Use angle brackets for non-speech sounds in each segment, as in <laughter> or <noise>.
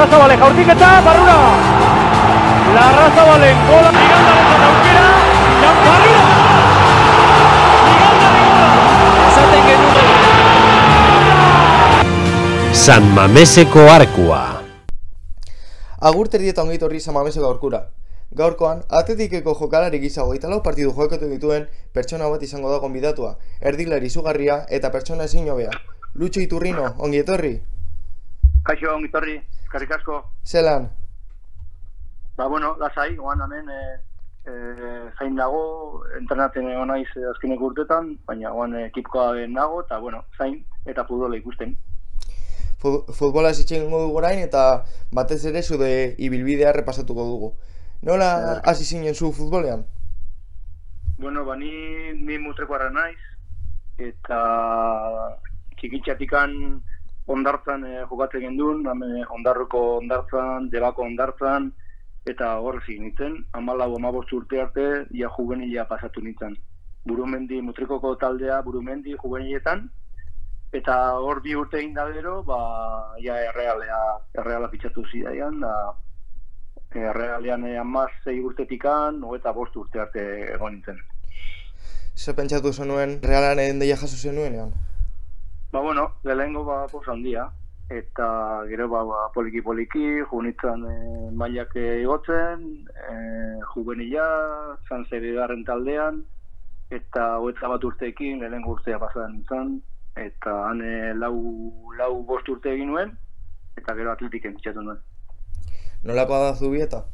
Larrazabale jaurtiketa, barrura! Larrazabalen gola, Migandaren zan aukera, Jan barrura! Esaten genuen. San Mameseko arkua. Agur terdieta ongeit horri samameseko aurkura. Gaurkoan, atletikeko jokalari gisa hogeita lau partidu jokatu dituen pertsona bat izango da gonbidatua, erdilari izugarria eta pertsona ezin hobea. Lutxo Iturrino, ongi etorri? Kaixo, ongitorri, eskarrik asko. Zelan? Ba, bueno, lasai, oan hemen e, e, zain nago, entrenatzen egon naiz eh, azkenek urtetan, baina oan ekipkoa nago, eta, bueno, zain eta futbola ikusten. Fut- Futbola zitzen dugu orain eta batez ere zude ibilbidea repasatuko dugu. Nola hasi zinen zu futbolean? Bueno, ba, ni, ni mutrekoarra naiz, eta txikitxatikan ondartzan e, jokatzen gendun, hemen ondarruko ondartzan, debako ondartzan, eta hor hasi nintzen, amalau amabost urte arte, ja juvenila pasatu nintzen. Burumendi, mutrikoko taldea burumendi juveniletan, eta hor bi urte egin da gero, ba, ja errealea, erreala pitxatu zidaian, da, errealean e, amaz zei urtetikan, eta bost urte arte egon nintzen. Zer pentsatu zenuen realaren deia jaso zenuenean? Ba, bueno, lehengo ba, handia, eta gero ba, ba poliki poliki, junitzen e, mailak igotzen, e, juvenila, zan garren taldean, eta hoetza bat urteekin, lehengo urtea pasadan nintzen, eta han e, lau, lau bost urte egin nuen, eta gero atletiken pitxatu nuen. Nolakoa da zubieta?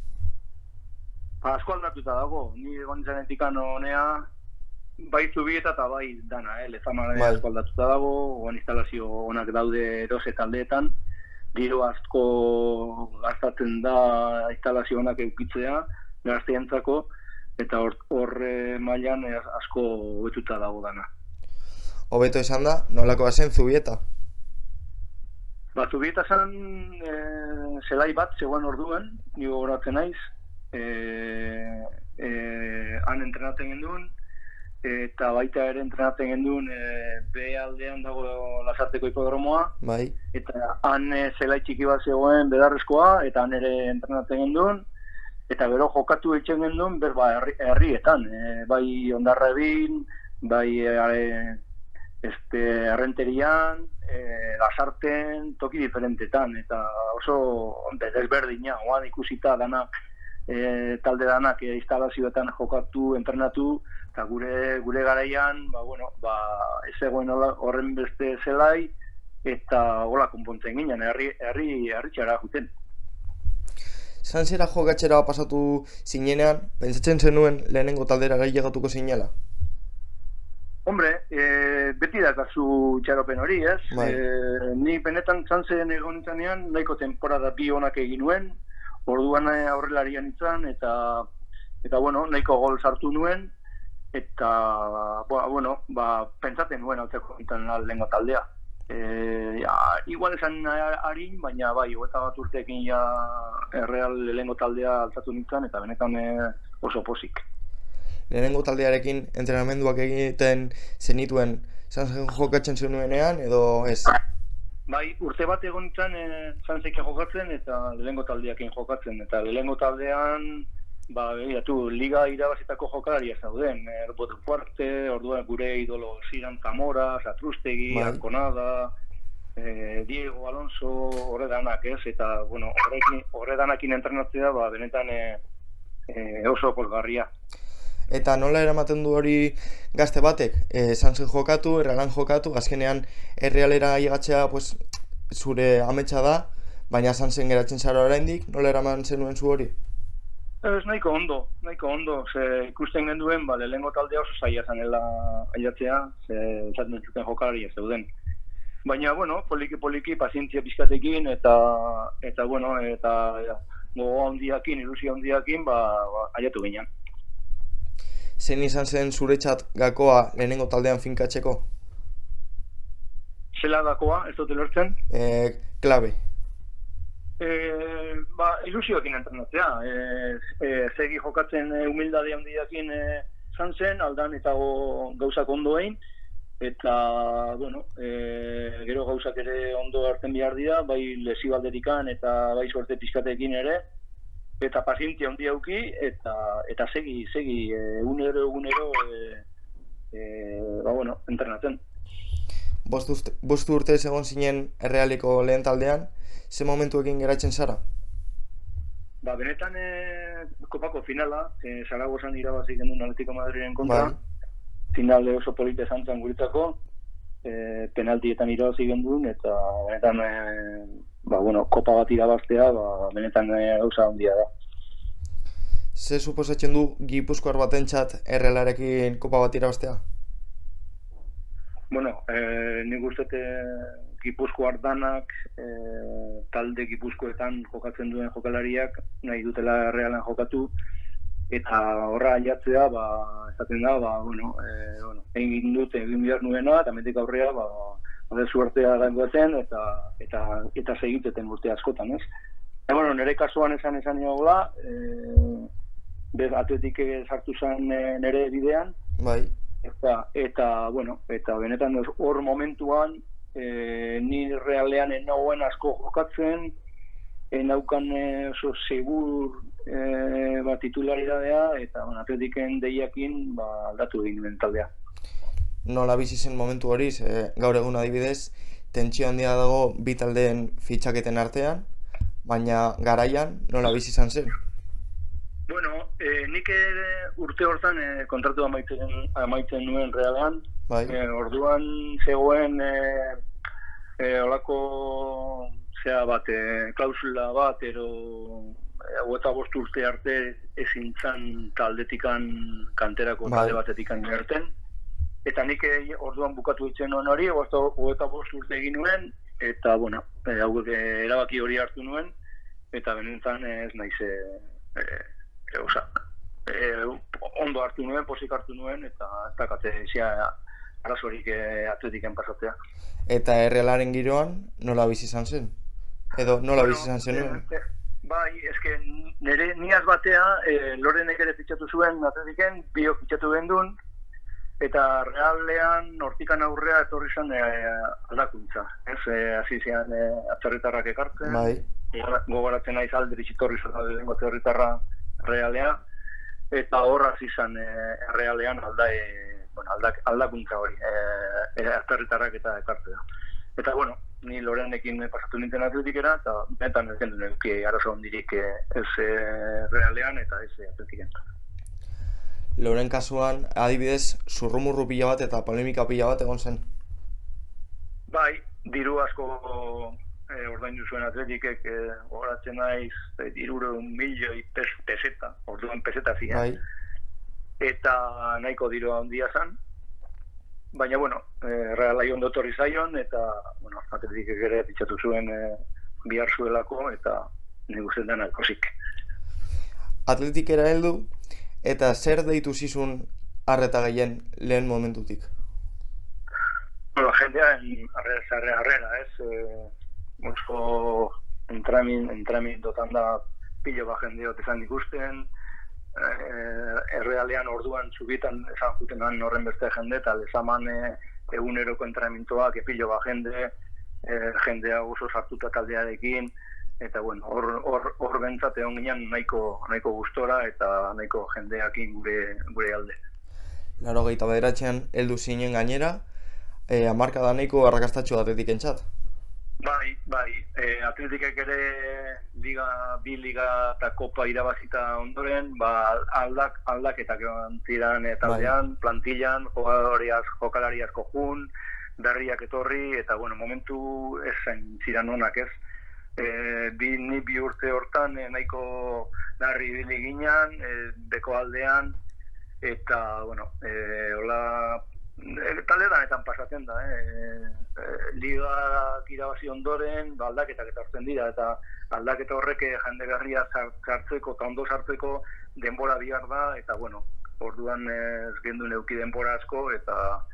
Ba, asko aldatuta dago, ni egon zenetikan honea, bai zubieta eta bai dana, eh? lezamara Bai. asko aldatuta dago, oan instalazio onak daude erose taldeetan, giro asko gastatzen da instalazio onak eukitzea, gazteentzako, eta hor, horre mailan eh, asko betuta dago dana. Hobeto esan da, nolakoa zen zubieta? Ba, zubieta zen e, zelai bat, zegoen orduan, ni gogoratzen naiz, e, e, han entrenatzen genduen, eta baita ere entrenatzen genduen e, be aldean dago lasarteko hipodromoa, Bai. eta han e, zelai txiki bat zegoen bedarrezkoa, eta han ere entrenatzen genduen, eta gero jokatu etxen genduen, ber, ba, herri, herrietan, e, bai ondarra ebin, bai e, este, errenterian, e, lasarten, toki diferentetan, eta oso desberdina, oan ikusita danak, e, talde danak e, instalazioetan jokatu, entrenatu, eta gure gure garaian, ba, bueno, ba, ez zegoen hola- horren beste zelai, eta hola konpontzen ginen, herri, herri, herri txara juten. Sanzera jokatzera pasatu zinenean, pentsatzen zenuen lehenengo taldera gai llegatuko zinela? Hombre, e, beti dakazu txaropen hori, ez? Bai. E, ni benetan zantzen egon nahiko temporada bi onak egin nuen, orduan eh, aurrelarian nintzen, eta, eta bueno, nahiko gol sartu nuen, eta, ba, bueno, ba, pentsaten nuen altzeko nintzen lehenko taldea. E, ja, igual esan harin, baina bai, eta bat urteekin ja erreal lehenko taldea altzatu nintzen, eta benetan eh, oso posik. Lehenengo taldearekin entrenamenduak egiten zenituen Sanzen jokatzen zenuenean edo ez? Bai, urte bat egon nintzen e, zantzeke jokatzen eta lehengo taldeakin jokatzen. Eta lehengo taldean, ba, begiratu, liga irabazitako jokalaria zauden. E, Fuerte, orduan gure idolo Ziran Zamora, Satrustegi, Bai. Arconada, e, Diego Alonso, horre danak, ez? Eta, bueno, horre danakin entrenatzea, ba, benetan e, e, oso polgarria. Eta nola eramaten du hori gazte batek? E, Sanzen jokatu, errealan jokatu, azkenean errealera llegatzea pues, zure ametsa da, baina Sanzen geratzen zara oraindik, nola eraman zenuen zu hori? Ez nahiko ondo, nahiko ondo, ze ikusten genduen, ba, lehengo taldea oso zaila zanela aiatzea, ze esaten zuten jokalaria zeuden. Baina, bueno, poliki poliki, pazientzia pizkatekin, eta, eta bueno, eta ja, gogo handiakin, ilusio handiakin, ba, ba aiatu ginen. Zein izan zen zuretzat gakoa lehenengo taldean finkatzeko? Zela dakoa, ez dut lertzen, E, klabe. e, ba, ilusioekin entrenatzea, e, e, segi jokatzen e, humildade handiakin e, zan zen, aldan eta go, gauzak ondo egin, eta, bueno, e, gero gauzak ere ondo hartzen behar dira, bai lesio alderikan eta bai suerte pizkatekin ere, eta pazientzia handi auki, eta, eta segi, segi, e, egunero, egunero, e, e, ba, bueno, entrenatzen. Bost, uste, bost urte egon zinen errealiko lehen taldean, ze momentuekin geratzen zara? Ba, benetan e, kopako finala, e, Zaragozan irabazi genuen Atletico Madriren kontra, Bai. finale oso polite izan zen guretzako, e, penaltietan irabazi genuen, eta benetan, e, ba, bueno, kopa bat irabaztea, ba, benetan e, gauza handia da. Ze suposatzen du Gipuzkoar batentzat errealarekin kopa bat irabaztea? Bueno, e, nik uste Gipuzko danak e, talde Gipuzkoetan jokatzen duen jokalariak nahi dutela realan jokatu eta horra aiatzea, ba, esaten da, ba, bueno, e, bueno, egin dut egin behar nuena, eta mendik aurrea, ba, bade suertea gaingoetzen, eta, eta, eta segiteten urte askotan, ez? E, bueno, nire kasuan esan esan niola, e, bez atletik sartu zen e, nire bidean, Bai. eta, eta, bueno, eta benetan hor momentuan, e, ni realean enauen asko jokatzen, enaukan e, oso segur e, ba, titularidadea, eta bueno, atletiken deiakin ba, aldatu egin taldea. Nola bizi zen momentu hori, ze gaur egun adibidez, tentsio handia dago bi taldeen fitxaketen artean, baina garaian nola bizi izan zen? Bueno, e, nik urte hortan e, kontratu amaitzen, amaitzen nuen realan, Bai. E, orduan zegoen e, e, olako zea bat, e, klausula bat, ero e, eta bost urte arte ezin zan taldetikan kanterako Bai. talde batetikan gerten. Eta nik e, orduan bukatu itzen nuen hori, eta bost urte egin nuen, eta, bueno, e, hau, e, erabaki hori hartu nuen, eta benetan ez naiz e, e, e, oza, e, ondo hartu nuen, posik hartu nuen, eta ez dakate zia arazorik e, atletiken pasatzea. Eta errealaren giroan nola bizi izan zen? Edo nola bizi izan zenuen? eh, bai, eske nire niaz batea, e, Lorenek ere fitxatu zuen atletiken, bio fitxatu gendun, eta realean hortikan aurrea etorri zen e, aldakuntza. Ez, e, hasi zian e, atzerritarrak ekartzen, Bai. Gogora- gogoratzen naiz alderitz itorri zen lehenengo atzerritarra realea, eta hor hasi zen e, realean alda, e, bueno, aldak, aldakuntza hori, e, e, atzerritarrak eta ekartzea. Eta, bueno, ni Lorenekin pasatu nintzen atletikera, eta benetan ez gendu neuki arazo hondirik e, ez e, realean eta ez atletiken. Loren kasuan, adibidez, zurrumurru pila bat eta polemika pila bat egon zen. Bai, diru asko e, ordaindu zuen atletikek e, gogoratzen naiz e, dirureun milioi pes, peseta, orduan peseta ziren. Bai. eta nahiko diru handia zan. Baina, bueno, e, realai ondo torri zaion, eta, bueno, atletik ere pitxatu zuen e, bihar zuelako, eta nik uste dena kosik. Atletikera heldu eta zer deitu zizun arreta gehien lehen momentutik? Bueno, jendean arrera, arrera, arrera, ez? E, oso entramin, entramin dotan da pilo ba jendeot esan ikusten, e, errealean orduan zubitan esan jutenan horren beste jende, eta lezaman e, eguneroko entramintoak epilo ba jende, e, jendea oso sartuta taldearekin, eta bueno, hor, hor, hor bentsat egon ginen nahiko, nahiko gustora eta nahiko jendeakin gure, gure alde. Laro gehieta bederatzean heldu zinen gainera, e, amarka da nahiko arrakastatxo atletik entzat. Bai, bai, e, atletikek ere liga, bi liga eta kopa irabazita ondoren, ba, aldak, aldaketak ziren e, taldean, plantillan, jokalari asko, jokalari asko jun, berriak etorri, eta bueno, momentu ez zain ziren onak ez. E, bi, ni bi urte hortan e, nahiko larri ibili ginen, e, beko aldean, eta, bueno, e, hola, e, talde danetan pasatzen da, eh? E, liga irabazi ondoren, ba, aldaketak etortzen dira, eta aldaketa horrek eh, jende sar- sartzeko eta ondo sartzeko denbora bihar da, eta bueno, orduan eh, ez gendu neuki denbora asko, eta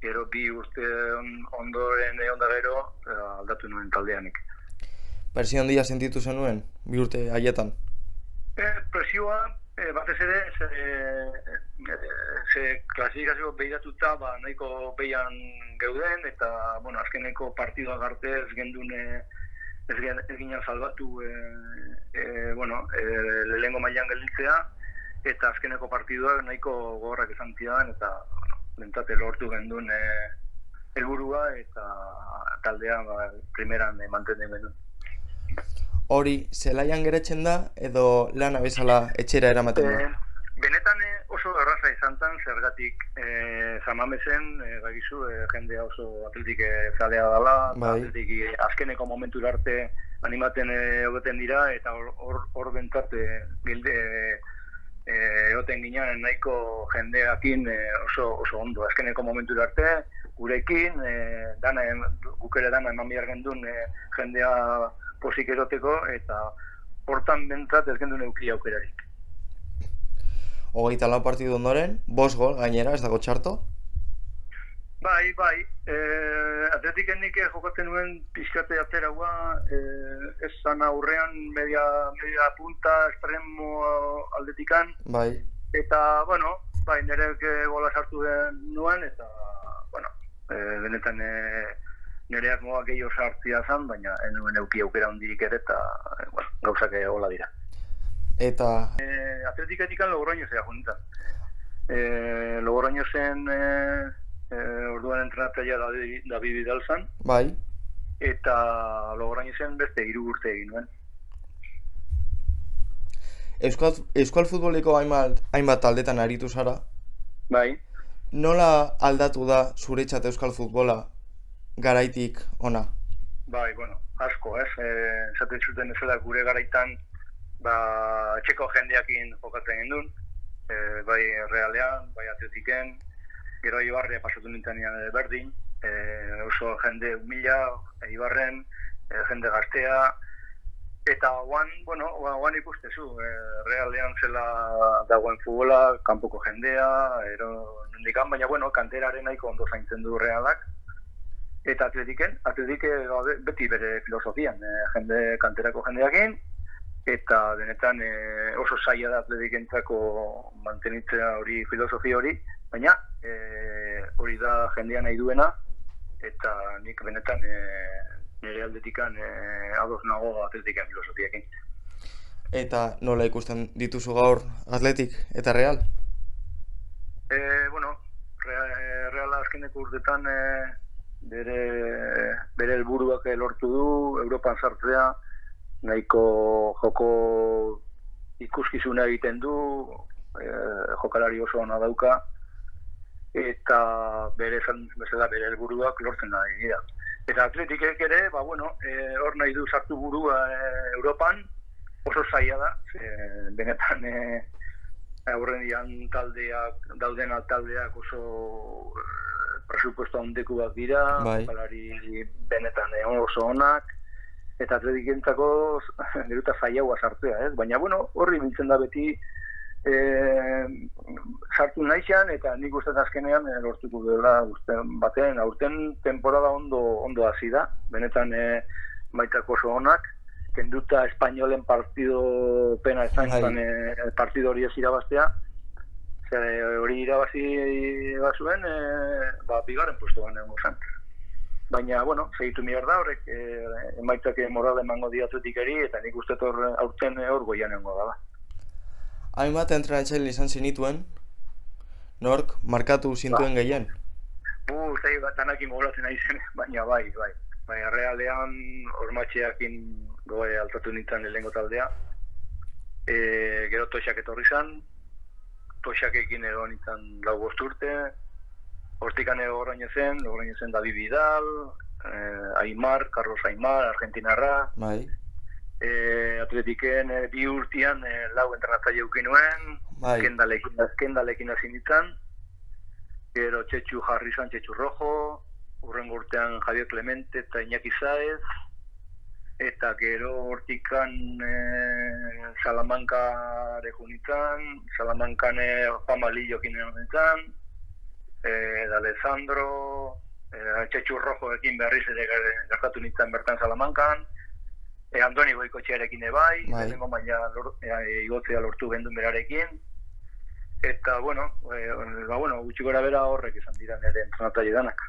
gero bi urte on- ondoren egon da gero, eh, aldatu nuen taldeanik. Presio handia sentitu zenuen, bi urte haietan. E, presioa, E, batez ere, ze, e, ze klasifikazio behiratuta, ba, nahiko behian geuden, eta, bueno, azkeneko partidua garte ez gendun ez, ez ginen salbatu e, e, bueno, e, lehengo mailan gelditzea, eta azkeneko partidua nahiko gogorrak izan zidan, eta, bueno, bentsate lortu gendun e, helburua eta taldea ba, primeran mantendu. Hori, zelaian geretzen da, edo lana bezala etxera eramaten da? E, benetan eh, oso erraza izan zen, zergatik e, zamamesen, e, bagizu, e, jendea oso atletik e, zalea dela, Bai. atletik e, azkeneko momentu arte animaten egoten dira, eta hor- hor bentsat e, gilde e, egoten ginen nahiko jendeakin e, oso, oso ondo. Azkeneko momentu arte, gurekin, e, dana, em- guk ere dana eman behar gendun e, jendea posik eroteko, eta hortan bentsat ez gendun euki aukerarik. Hogeita lau partidu ondoren, bost gol gainera, ez dago txarto? Bai, bai. E, atletiken nik jokatzen nuen pixkate ateraua, e, ez zan aurrean media, media punta, estremo aldetikan, Bai. eta, bueno, bai, nire gola sartu nuen, eta, bueno, e, benetan e, nire asmoa gehiago sartzia zan, baina ez nuen euki aukera hundirik ere, eta, bueno, gauzak hola dira. Eta, E, atletiketik Logroño zea juntan. E, Logroño zen e, e, orduan entrenatzailea David, Vidal zan, bai, eta Logroño zen beste hiru urte egin nuen. Euskal, Euskal futboliko hainbat, hainbat taldetan aritu zara, Bai, nola aldatu da zuretzat Euskal futbola garaitik ona? bai, bueno, asko, ez? E, esaten zuten ezela gure garaitan, ba, etxeko jendeakin jokatzen gendun, e, bai realean, bai atletiken, gero Ibarre pasatu nintenean berdin, e, oso jende humila, Ibarren, e, jende gaztea, eta guan, bueno, gua- guan ikustezu, e, realean zela dagoen futbola, kanpoko jendea, ero nondikan, baina bueno, kanteraren nahiko ondo zaintzen du realak, eta atletiken, atletik eh, be- beti bere filosofian, e, jende kanterako jendeakin, eta benetan e, oso zaila da atletikentzako mantenitzea hori filosofia hori, baina e, hori da jendea nahi duena, eta nik benetan e, nire aldetikan e, ados nago atletiken filosofiakin. Eta nola ikusten dituzu gaur Atletik eta Real? E, bueno, Real, Reala azkeneko urtetan e, bere, bere helburuak lortu du, Europan sartzea, nahiko joko ikuskizuna egiten du, e, jokalari oso ona dauka, eta bere esan bezala bere helburuak lortzen da dira. Eta atletikek ere, ba bueno, e, hor nahi du sartu burua e, Europan, oso zaila da, ze, benetan e, aurrenian taldeak, dauden taldeak oso presupuesto handekuak dira, Bai. jokalari benetan eh, oso onak, eta atletikentzako <laughs> niruta zailagoa sartzea, ez? Baina, bueno, horri biltzen da beti e, sartu naixan, eta nik uste azkenean e, lortuko dela batean, aurten temporada ondo, ondo hasi da, benetan e, baitako oso onak, kenduta espainolen partido pena ezan Bai. e, partido hori ez irabaztea, Zer, hori irabazi bazuen, e, ba, bigarren puestoan egongo zen. Baina, bueno, segitu behar da horrek, e, emaitzak moral emango diatzetikeri, eta nik uste hor aurten hor goian egongo dela. Hainbat entrenatzaile izan zinituen, nork markatu zintuen gehien? Bu, zei bat danakin gogoratzen nahi zen, <laughs> baina bai, bai. Bai, realean ormatxeakin goe altatu nintzen lehengo taldea. E, gero toxak etorri zan, toxakekin egon nintzen lau bost urte, hortikan ego oraino zen, oraino zen David Vidal, eh, Aimar, Carlos Aimar, Argentinarra, Bai, eh, atletiken eh, bi urtian eh, lau entrenatzaile eukin nuen, bai, kendalekin, kendalekin hasi nintzen, gero Txetxu jarri zan Txetxu Rojo, urrengo urtean Javier Clemente eta Iñaki Saez, eta gero hortikan e, Salamanca deju nintzen, Salamancan e, Juan Malillokin egon nintzen, e, Alessandro, e, Txetxu Rojoekin berriz ere ger- gertatu nintzen bertan Salamancan, e, Andoni Goikotxearekin ebai, Bai. lehenengo maila lor, e, igotzea lortu gendun berarekin, eta, bueno, e, ba, bueno, gutxi gora bera horrek izan dira nire entrenatzaile danak.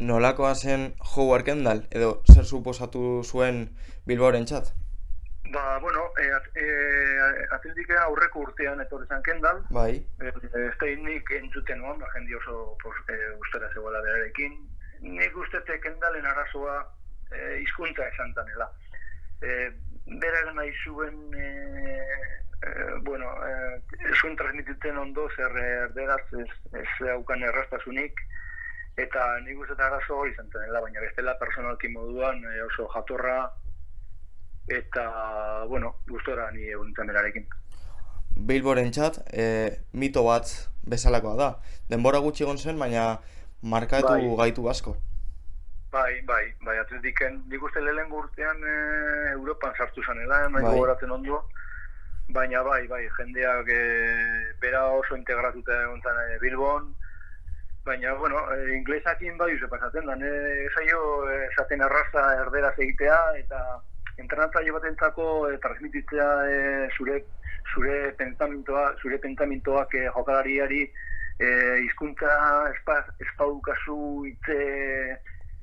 Nolakoa zen Howard Kendall, edo zer suposatu zuen Bilbaoren txat? Ba, bueno, e, at, e, atletika aurreko urtean etorri zan Kendall, Bai, e, ez da nik entzuten nuen, ba, jendi oso pos, e, ustera zegoela berarekin. Nik ustete Kendallen arazoa e, hizkuntza esan tanela. E, berak nahi zuen, e, e, bueno, e, zuen transmititen ondo zer erderaz ez, ez haukan errastasunik, eta nik uste arazo hori izan zanela, baina bestela personalki moduan e, oso jatorra, eta, bueno, gustora ni egun berarekin. Bilboren txat, e, mito bat bezalakoa da. Denbora gutxi egon zen, baina markatu Bai. gaitu asko. Bai, bai, bai, atletiken, nik uste lehen urtean e, Europan sartu zanela, nahi Bai. gogoratzen ondo, baina bai, bai, jendeak e, bera oso integratuta egon zan e, Bilbon, baina, bueno, e, inglesakin bai uze pasatzen da, ne, saio e, esaten arraza erderaz egitea, eta entrenatzaile batentzako e, transmititzea e, zure zure pentamentoa, zure pentamentoak e, jokalariari e, hizkuntza espa, espaukazu hitze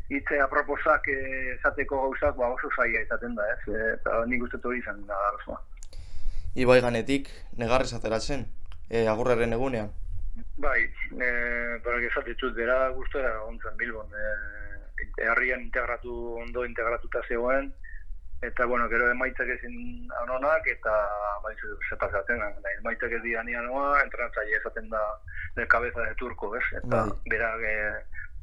hitze aproposak eh, esateko gauzak ba, oso zaila izaten da, ez? E, eta nik uste hori izan da arazoa. Ibai ganetik, negarrez ateratzen, e, agurraren egunean. Bai, e, barak esatitut, bera guztora ontzen Bilbon. E, herrian integratu, ondo integratuta zegoen, eta bueno, gero emaitzak ezin anonak, eta bai, ze- ze pasatzen, da, emaitzak ez dira nian noa, entrenatzaile esaten da de cabeza de turco, ez? Eta Bai. berak e,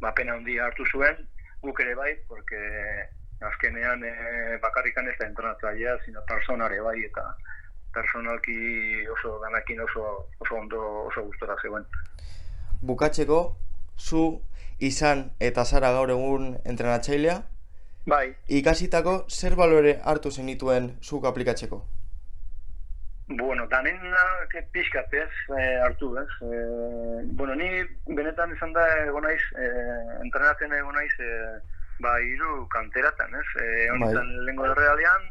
ba, pena handia hartu zuen, guk ere bai, porque azkenean e, bakarrikan ez da entrenatzailea, sino personare bai, eta personalki oso danakin oso, oso ondo, oso gustora zegoen. Bukatzeko, zu izan eta zara gaur egun entrenatzailea, Bai, ikasitako zer balore hartu zenituen zuk aplikatzeko? Bueno, danena pixkat ez, eh, hartu ez. Eh, bueno, ni benetan izan da egon naiz, eh, entrenatzen egon naiz, eh, ba, hiru kanteratan, ez? Eh, egon Bai. lehengo errealean,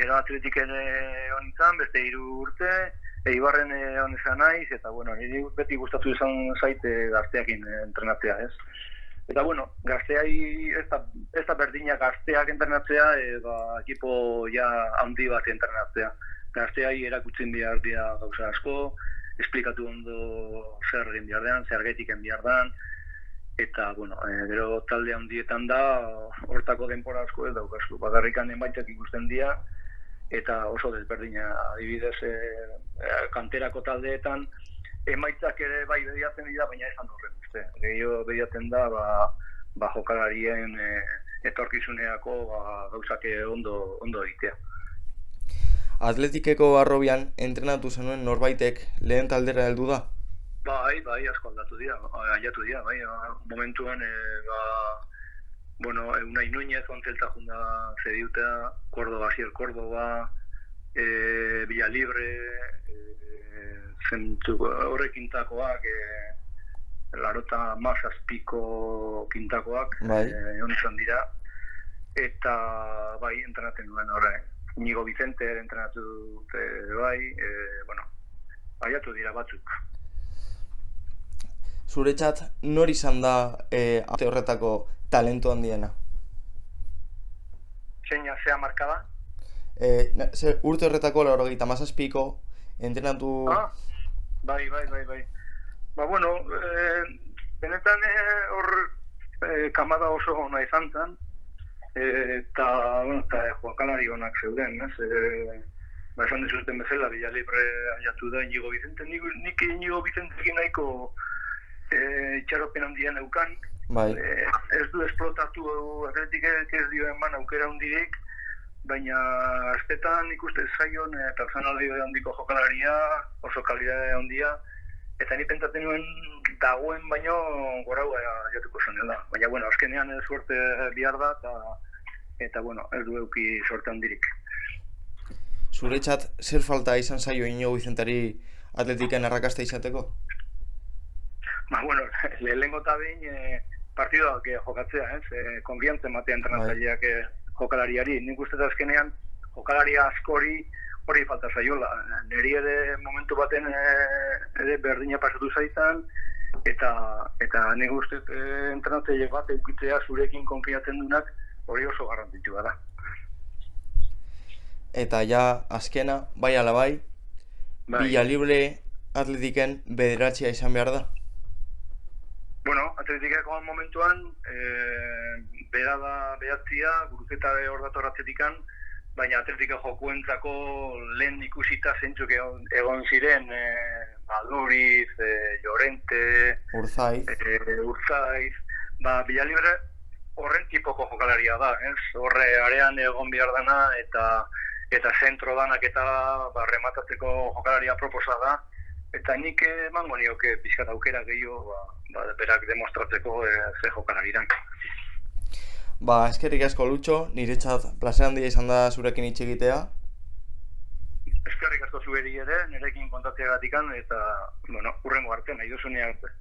gero atletiken eh, egon nintzen, beste hiru urte, eibarren eh, egon izan naiz, eta bueno, niri beti gustatu izan zaite gazteakin eh, entrenatzea, ez? Eta bueno, gazteai ez da, ez da berdina gazteak entrenatzea, e, ba, ekipo ja handi bat entrenatzea. Gazteai erakutzen behar dira gauza asko, esplikatu ondo zer egin behar den, zer den, eta, bueno, e, gero talde handietan da, hortako denpora asko ez daukazu. Bakarrikan emaitzak ikusten dira, eta oso desberdina adibidez e, kanterako taldeetan emaitzak ere bai bediatzen dira, baina esan horren uste. Gehiago bediatzen da, ba, ba jokalarien e, etorkizuneako ba, gauzak ondo, ondo egitea. Atletikeko arrobian entrenatu zenuen norbaitek lehen taldera heldu da? Bai, bai, asko aldatu dira, aiatu dira, bai, ba, momentuan, e, ba, bueno, Unai Núñez ontzelta junda zediuta, Córdoba, Asier Córdoba, e, Villa Libre, e, zentu, horrekin takoak, e, larota mazazpiko kintakoak, Bai. e, egon izan dira, eta bai, entrenatzen nuen horre. Inigo Vicente entrenatu dute bai, e, bueno, aiatu dira batzuk. Zuretzat nor izan da e, horretako talentu handiena? Zeina zea markada? E, na- zer, urte horretako laurogeita mazazpiko entrenatu... Ah, bai, bai, bai, bai. Ba, bueno, eh, benetan eh, hor eh, kamada oso ona izan zen, eh, eta, bueno, eta eh, jokalari onak zeuden, ez? Eh, ba, esan dizuten bezala, Villa Libre aiatu da Inigo Vicente, nik, nik Inigo Vicentekin nahiko eh, itxaropen handian eukan, Bai, Eh, ez du esplotatu atletikek ez dio eman aukera hundirik, baina astetan ikuste zaion e, personalidade handiko jokalaria, oso kalidade handia, eta ni pentsatzen nuen dagoen baino goraua jatuko zenela. Baina, bueno, azkenean ez suerte bihar da, eta, eta bueno, ez du euki sorte handirik. zuretzat zer falta izan zaio Inigo Vicentari atletiken arrakasta izateko? Ba, bueno, <laughs> lehenengo eta behin e, partidoak jokatzea, ez? E, konfiantza ematea entrenatzaileak e, jokalariari. Nik uste azkenean jokalari askori hori falta zaiola. Neri ere momentu baten eh, ere berdina pasatu zaitan, eta eta nik uste e, entrenatzaile bat eukitzea zurekin konfiatzen dunak hori oso garrantzitsua da. Eta ja, azkena, bai ala bai, Bai. Villa Libre atletiken bederatzia izan behar da. Bueno, atletikako momentuan, e, bera da behatzia, guruzeta hor dator atletikan, baina atletika jokuentzako lehen ikusita zentzuk egon, egon ziren, e, Maduriz, e, Llorente, Urzaiz, e, Urzaiz, ba, Bilalibre horren tipoko jokalaria da, ez? Horre arean egon behar dana eta eta zentro danak eta ba, rematatzeko jokalaria proposa da, eta nik emango nioke pizkat aukera gehiago ba, ba, berak demostratzeko e, ze jokalariran. ba, eskerrik asko lutxo, niretzat plazer handia izan da zurekin hitz egitea. Eskerrik asko zueri ere, nirekin kontatzeagatikan eta, bueno, urrengo arte, nahi duzunean arte.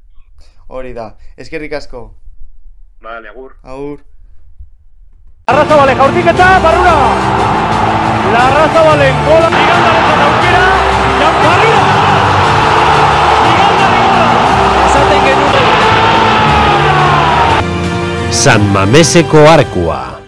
Hori da, eskerrik asko. Bale, agur. Agur. Larrazabale jaurtiketa, barrura! Larrazabalen gola, San Mameseko Arkua.